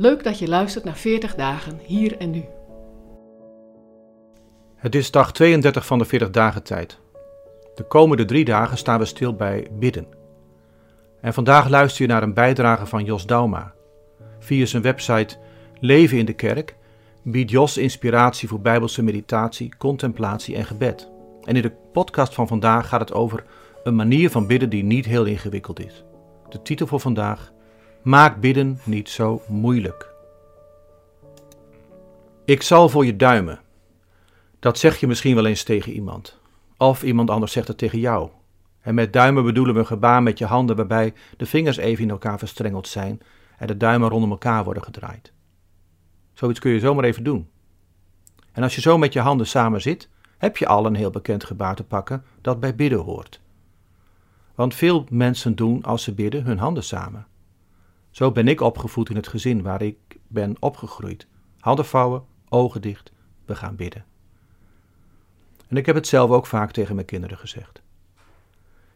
Leuk dat je luistert naar 40 dagen hier en nu. Het is dag 32 van de 40 dagen tijd. De komende drie dagen staan we stil bij bidden. En vandaag luister je naar een bijdrage van Jos Dauma. Via zijn website Leven in de Kerk biedt Jos inspiratie voor bijbelse meditatie, contemplatie en gebed. En in de podcast van vandaag gaat het over een manier van bidden die niet heel ingewikkeld is. De titel voor vandaag: Maak bidden niet zo moeilijk. Ik zal voor je duimen. Dat zeg je misschien wel eens tegen iemand. Of iemand anders zegt het tegen jou. En met duimen bedoelen we een gebaar met je handen waarbij de vingers even in elkaar verstrengeld zijn en de duimen rondom elkaar worden gedraaid. Zoiets kun je zomaar even doen. En als je zo met je handen samen zit, heb je al een heel bekend gebaar te pakken dat bij bidden hoort. Want veel mensen doen als ze bidden hun handen samen. Zo ben ik opgevoed in het gezin waar ik ben opgegroeid. Handen vouwen, ogen dicht, we gaan bidden. En ik heb het zelf ook vaak tegen mijn kinderen gezegd.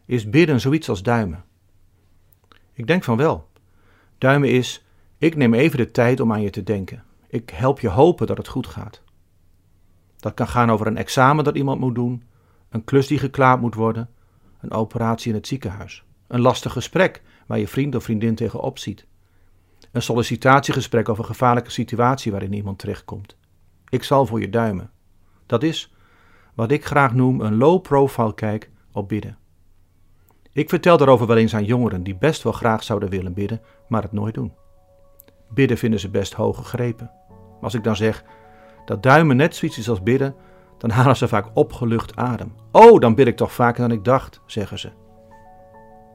Is bidden zoiets als duimen? Ik denk van wel. Duimen is, ik neem even de tijd om aan je te denken. Ik help je hopen dat het goed gaat. Dat kan gaan over een examen dat iemand moet doen, een klus die geklaard moet worden, een operatie in het ziekenhuis, een lastig gesprek waar je vriend of vriendin tegenop ziet, een sollicitatiegesprek over een gevaarlijke situatie waarin iemand terechtkomt. Ik zal voor je duimen. Dat is wat ik graag noem een low-profile kijk op bidden. Ik vertel daarover wel eens aan jongeren die best wel graag zouden willen bidden, maar het nooit doen. Bidden vinden ze best hoog gegrepen. Als ik dan zeg dat duimen net zoiets is als bidden, dan halen ze vaak opgelucht adem. Oh, dan bid ik toch vaker dan ik dacht, zeggen ze.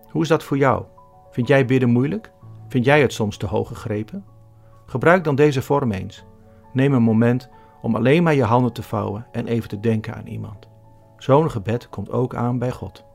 Hoe is dat voor jou? Vind jij bidden moeilijk? Vind jij het soms te hoog gegrepen? Gebruik dan deze vorm eens. Neem een moment om alleen maar je handen te vouwen en even te denken aan iemand. Zo'n gebed komt ook aan bij God.